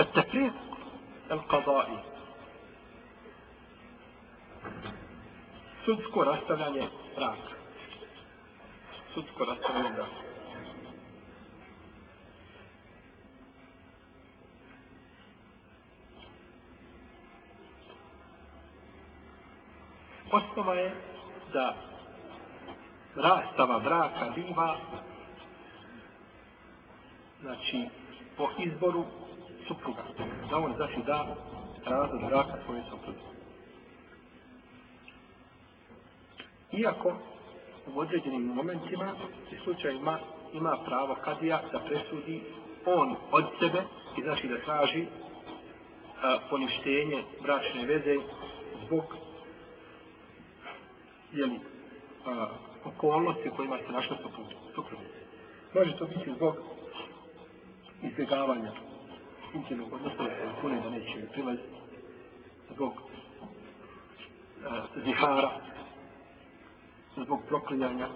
التفريق القضائي sudsko rastavljanje braka. Sudsko rastavljanje braka. Osnova je da rastava braka biva znači po izboru supruga. Da on znači da razlog braka svoje supruge. Iako u određenim momentima i slučajima ima pravo kadija da presudi on od sebe i znači da traži a, poništenje bračne veze zbog jeli, a, okolnosti kojima se našla supruga. Može to biti zbog izbjegavanja intimnog odnosa da se da neće prilaz zbog a, zihara zbog proklinjanja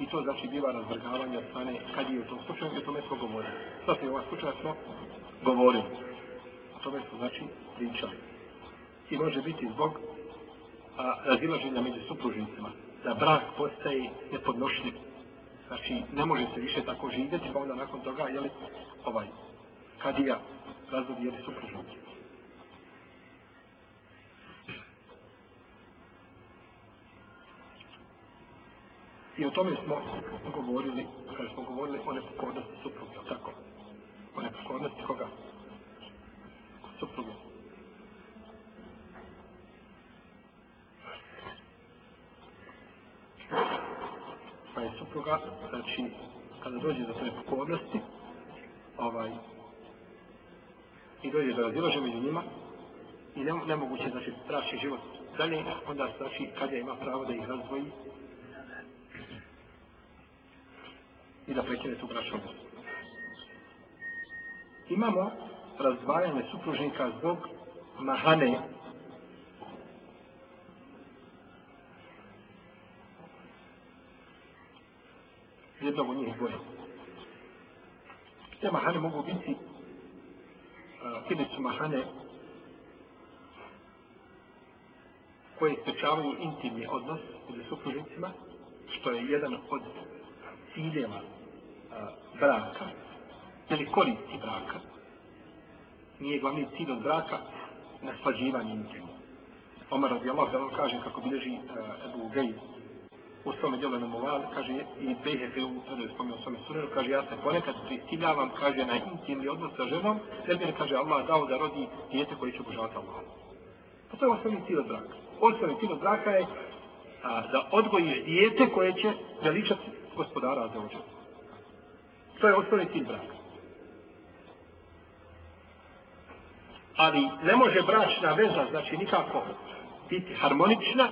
i to znači biva razvrgavanje od strane kad je u tom slučaju i o tome smo govorili. Sad je ovaj slučaj smo govorili. O tome smo znači pričali. I može biti zbog a, razilaženja među supružnicima. Da brak postaje nepodnošljiv. Znači, ne može se više tako živjeti, pa onda nakon toga, jeli, ovaj, kadija razvodi, su supružnici. I o tome smo govorili, kada smo govorili o nepokornosti supruge, tako? O nepokornosti koga? Supruge. Pa je supruga, znači, kada dođe do te nepokornosti, ovaj, i dođe do razilaže među njima, i ne, nemoguće, znači, traši život dalje, onda, znači, kada ima pravo da ih razvoji, i da prekine tu braću. Imamo razdvajanje supružnika zbog mahane jednog od njih boja. Te mahane mogu biti uh, ili mahane koje sprečavaju intimni odnos među supružnicima, što je jedan od ciljeva braka ili koristi braka nije glavni cilj od braka naslađivanje intimno. Omar radi Allah da kaže kako bilježi uh, Ebu Gej u svome djelu na Moval, kaže i BHP u sredu je spomio svome sunenu, kaže ja se ponekad prisiljavam, kaže na intimni odnos sa ženom, jer mi kaže Allah dao da rodi dijete koje će obožavati Allah. Pa to je osnovni cilj od braka. Osnovni cilj od braka je a, da odgojiš dijete koje će veličati gospodara za ođe. To je osnovni cilj braka. Ali ne može bračna veza, znači nikako biti harmonična,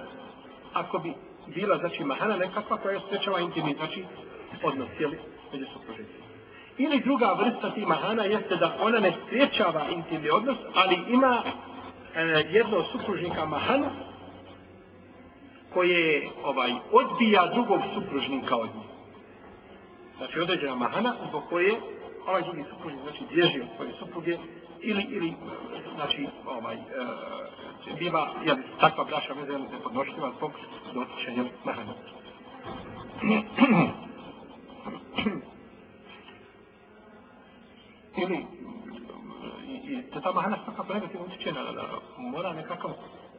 ako bi bila, znači, mahana nekakva koja je sprečava intimni, znači, odnos, jeli, među supružnicima. Ili druga vrsta ti mahana jeste da ona ne sprečava intimni odnos, ali ima e, jedno supružnika mahana koje ovaj odbija drugog supružnika od nje. znači određena mahana zbog koje ovaj drugi supružnik znači bježi od svoje supruge ili ili znači ovaj e, biva je takva braša veza nepodnošljiva zbog dotičenja mahana ili i, i te ta mahana svakako negativno utječe na, na, mora nekakav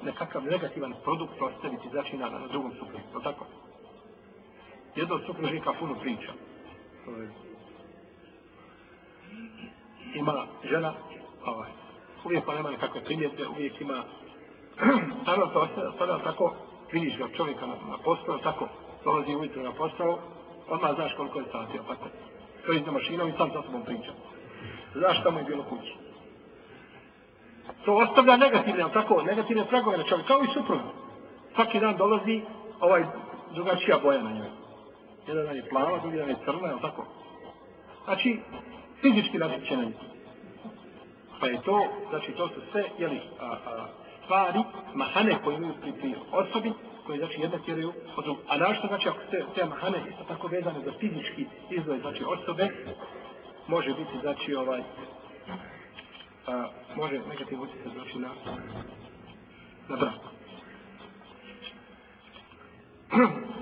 nekakav negativan produkt ostaviti znači na, na drugom supružniku, tako? Jedno od supružnika puno priča ima žena ovaj, uvijek pa nema nekakve primjetbe uvijek ima stvarno to sada tako vidiš ga čovjeka na, na posao tako dolazi ujutro na posao odmah znaš koliko je sati tako. To je za mašinom i sam sa sobom priča. Znaš šta mu je bilo kući. To ostavlja negativne tako negativne tragove na čovjeka, kao i suprotno svaki dan dolazi ovaj drugačija boja na njoj. Jedan dan je plava, drugi dan je crna, je tako? Znači, fizički različe na njih. Pa je to, znači to su sve, jeli, a, a, stvari, mahane koje imaju pri, pri osobi, koje znači jedna tjeraju od drugog. A našto znači ako te, te mahane isto tako vezane za fizički izgled, znači osobe, može biti znači ovaj a, može negativ utjecaj znači na, na brak.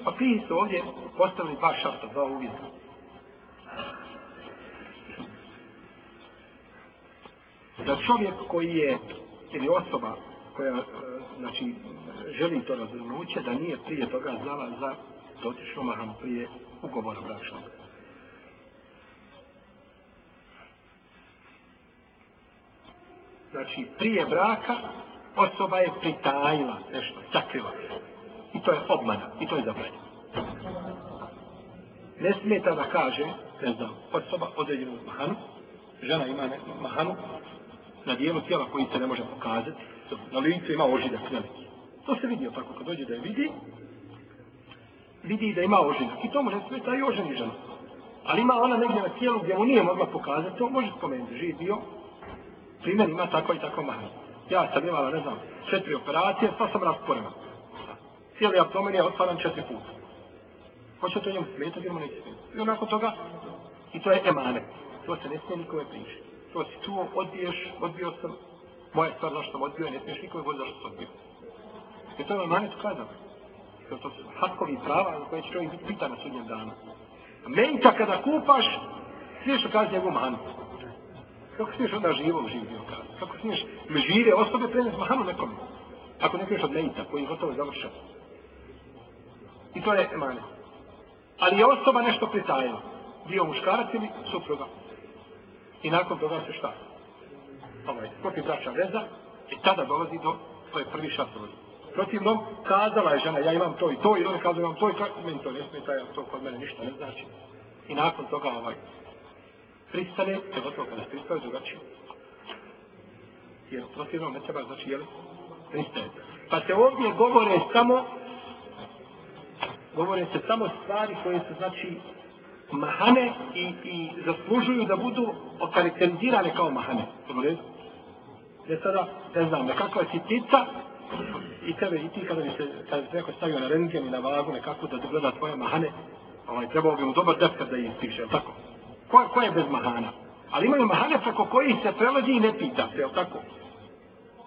Pa prije su ovdje postavili dva šarta, dva uvjeta. Da čovjek koji je, ili osoba koja, e, znači, želi to razvrnuće, da nije prije toga znala za dotičnu mahanu prije ugovora bračnog. Znači, prije braka osoba je pritajila nešto, sakrila. I to je obmana, i to je zabranjeno. Ne smeta da kaže, ne znam, osoba određenu mahanu, žena ima ne, mahanu na dijelu tijela koji se ne može pokazati, na licu ima ožidak veliki. To se vidi, tako kad dođe da je vidi, vidi da ima ožinak. I to može sve smeta i oženi žena. Ali ima ona negdje na tijelu gdje mu nije mogla pokazati, to može spomenuti, živ bio, primjer ima tako i tako mahanu. Ja sam imala, ne znam, četiri operacije, pa sam rasporena. Cijeli abdomen je otvaran četiri puta. Hoće to njemu smetati ili mu neće smetati. I onako toga, i to je emane. To se ne smije nikome pričati. To si čuo, odbiješ, odbio sam, moja stvar zašto sam odbio, ne smiješ nikome govoriti zašto sam odbio. I to je manet tu kazano. To, to su hakovi prava za koje će čovjek biti pitan na sudnjem danu. Menka kada kupaš, smiješ ukazati njegovu manu. Kako smiješ onda živom živio ukazati? Kako smiješ žive osobe prenes mahanu nekom? Ako ne smiješ od menta koji je gotovo završen. I to je manet. Ali je osoba nešto pritajila. Bio muškarac ili supruga. I nakon toga se šta? Ovaj, protiv braća veza i tada dolazi do to je prvi šatovi. Protivno, kazala je žena, ja imam to i to, i ona kazala, imam to i kako, meni to ne smeta, ja to kod mene ništa ne znači. I nakon toga ovaj, pristane, je gotovo kada pristane, drugačije. Jer protivno ne treba, znači, jel, pristaje. Pa se ovdje govore samo govore se samo stvari koje su znači mahane i, i zaslužuju da budu okarakterizirane kao mahane. Dobro je? E sada, ne znam, nekakva sitica i tebe i ti kada bi se, kada bi neko stavio na rengen i na vagu nekako da dogleda tvoje mahane, ovaj, trebao bi mu dobar deskar da ih piše, jel tako? Ko, ko je bez mahana? Ali imaju mahane preko koji se prelazi i ne pita se, jel tako?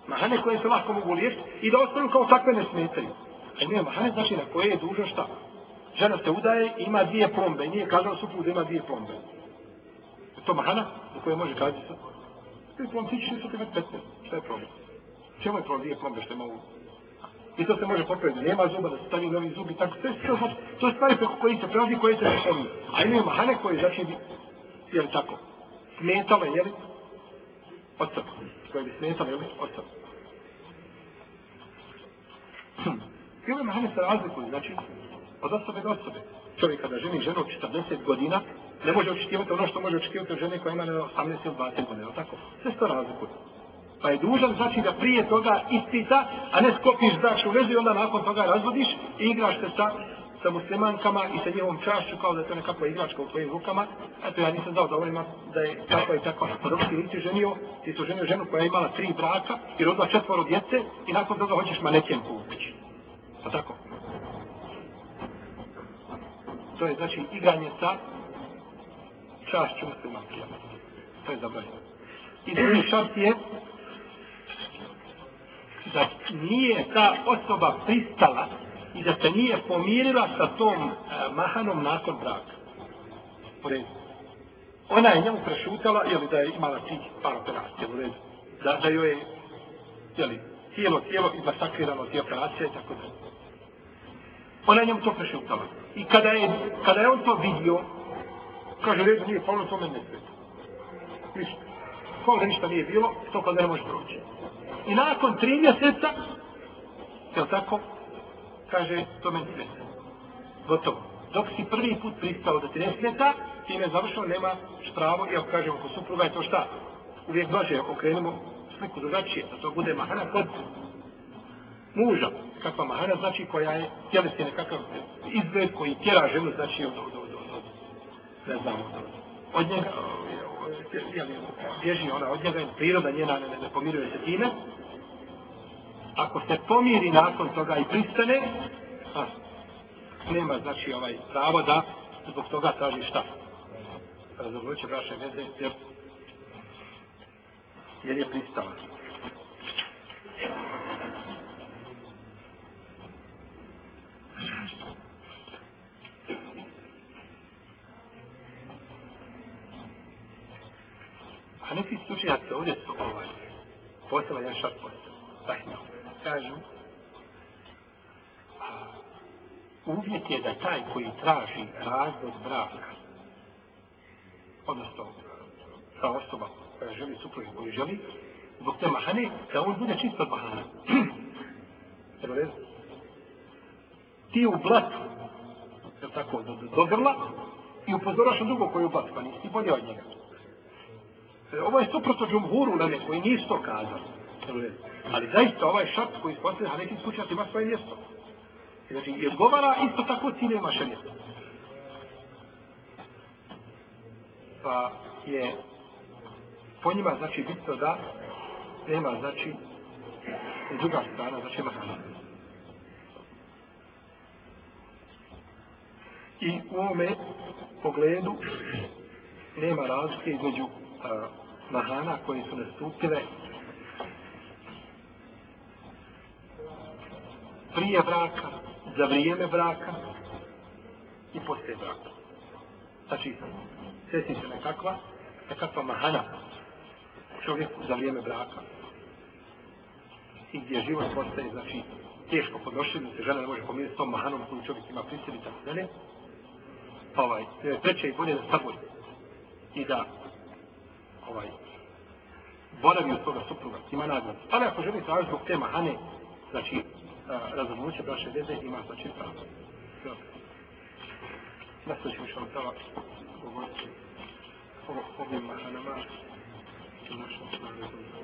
Mahane koje se lako mogu liješiti i da ostanu kao takve ne smetaju. A nije mahane znači na koje je dužo šta? Žena se udaje i ima dvije plombe. Nije kazao suprugu da ima dvije plombe. Je to mahana u kojoj može kazati sa? Ti plombe, ti ćeš nisu ti već 15. Šta je problem? Čemu je problem dvije plombe što ima u... I to se može popraviti. Nema zuba da se stavi novi zub i Tako, to, je, to, je stvari preko koji se prelazi koje se ne šalju. A imaju mahane koje znači bi... jel tako? Smetale, je li? Od. Koje bi smetale, je li? Hm. I ove mahane se razlikuju, znači, od osobe do osobe. Čovjek kada ženi ženu 40 godina, ne može očekivati ono što može očekivati od žene koja ima 18 ili 20 godina, tako? Sve se to razlikuje. Pa je dužan, znači da prije toga ispita, a ne skopiš bračnu vezu i onda nakon toga razvodiš i igraš se sa, sa muslimankama i sa njevom čašću kao da je to nekakva igračka u tvojim rukama. Eto, ja nisam dao da ovima da je takva i takva. Pa dok ti nisi ženio, ti su ženio ženu koja je imala tri braka i rodila četvoro djece i nakon toga hoćeš maneken kupići. Pa tako? To je znači igranje sa čašću muslimanke. To je zabranjeno. I drugi šart je da nije ta osoba pristala i da se nije pomirila sa tom e, mahanom nakon braka. Pored. Ona je njemu prešutala, jel, da je imala tih par operacija, u redu. Da, da joj je, jel, cijelo, cijelo i masakrirano tije operacije i tako da. Pa Ona je njemu to prešutala. I kada je, kada je on to vidio, kaže, redu nije palo, to meni ne sveta. Ništa. Kao ništa nije bilo, to kada ne može proći. I nakon tri mjeseca, je tako, kaže, to meni sveta. Gotovo. Dok si prvi put pristao da ti ne sveta, ti ne završao, nema pravo, i ako kažemo, ko supruga je to šta? Uvijek dođe, okrenemo sliku drugačije, da to bude mahana kod muža kakva mahana znači koja je tjelesni nekakav izgled koji tjera ženu znači od, od, od, od, od ne znam od, od njega bježi ona od njega priroda njena ne, ne pomiruje se time ako se pomiri nakon toga i pristane a, nema znači ovaj pravo da zbog toga traži šta Razumljuće braše veze jer jer je pristala. Hanefi neki slučajaci ovdje su ovaj, postala jedan šart postala. Rahima. Kažu, a, uvjet je da taj koji traži razvod braka, odnosno ta osoba koja želi supružnik koji želi, zbog te mahane, da on bude čist od mahana. Evo rezu. Ti u blatu, je tako, do, do, do grla, i upozoraš na drugo koji je u blatu, pa nisi bolje od njega. Ovo je suprotno džumhuru na koji nisu to kazali. Ali zaista ovaj šart koji ispostavlja, a nekim slučajati ima svoje mjesto. Znači, i odgovara isto tako ti nemaš mjesto. Pa je po njima znači bitno da nema znači druga strana, znači mahana. I u ovome pogledu nema razlike između mahana koje su nastupile prije braka, za vrijeme braka i poslije braka. Znači, sjeti se nekakva, nekakva mahana čovjeku za vrijeme braka i gdje život postaje, znači, teško podnošljiv, se žena ne može pomiriti s tom mahanom koju čovjek ima prisjeli, tako dalje. Pa ovaj, treće je bolje da sabori i da ovaj, boravi od toga supruga, ima nagradu. Ali ako želi tražiti zbog tema Hane, znači, razumnoće braše veze, ima znači pravo. Dobro. Nasto ćemo što vam tava govoriti o ovim mahanama, što našo što je razumno.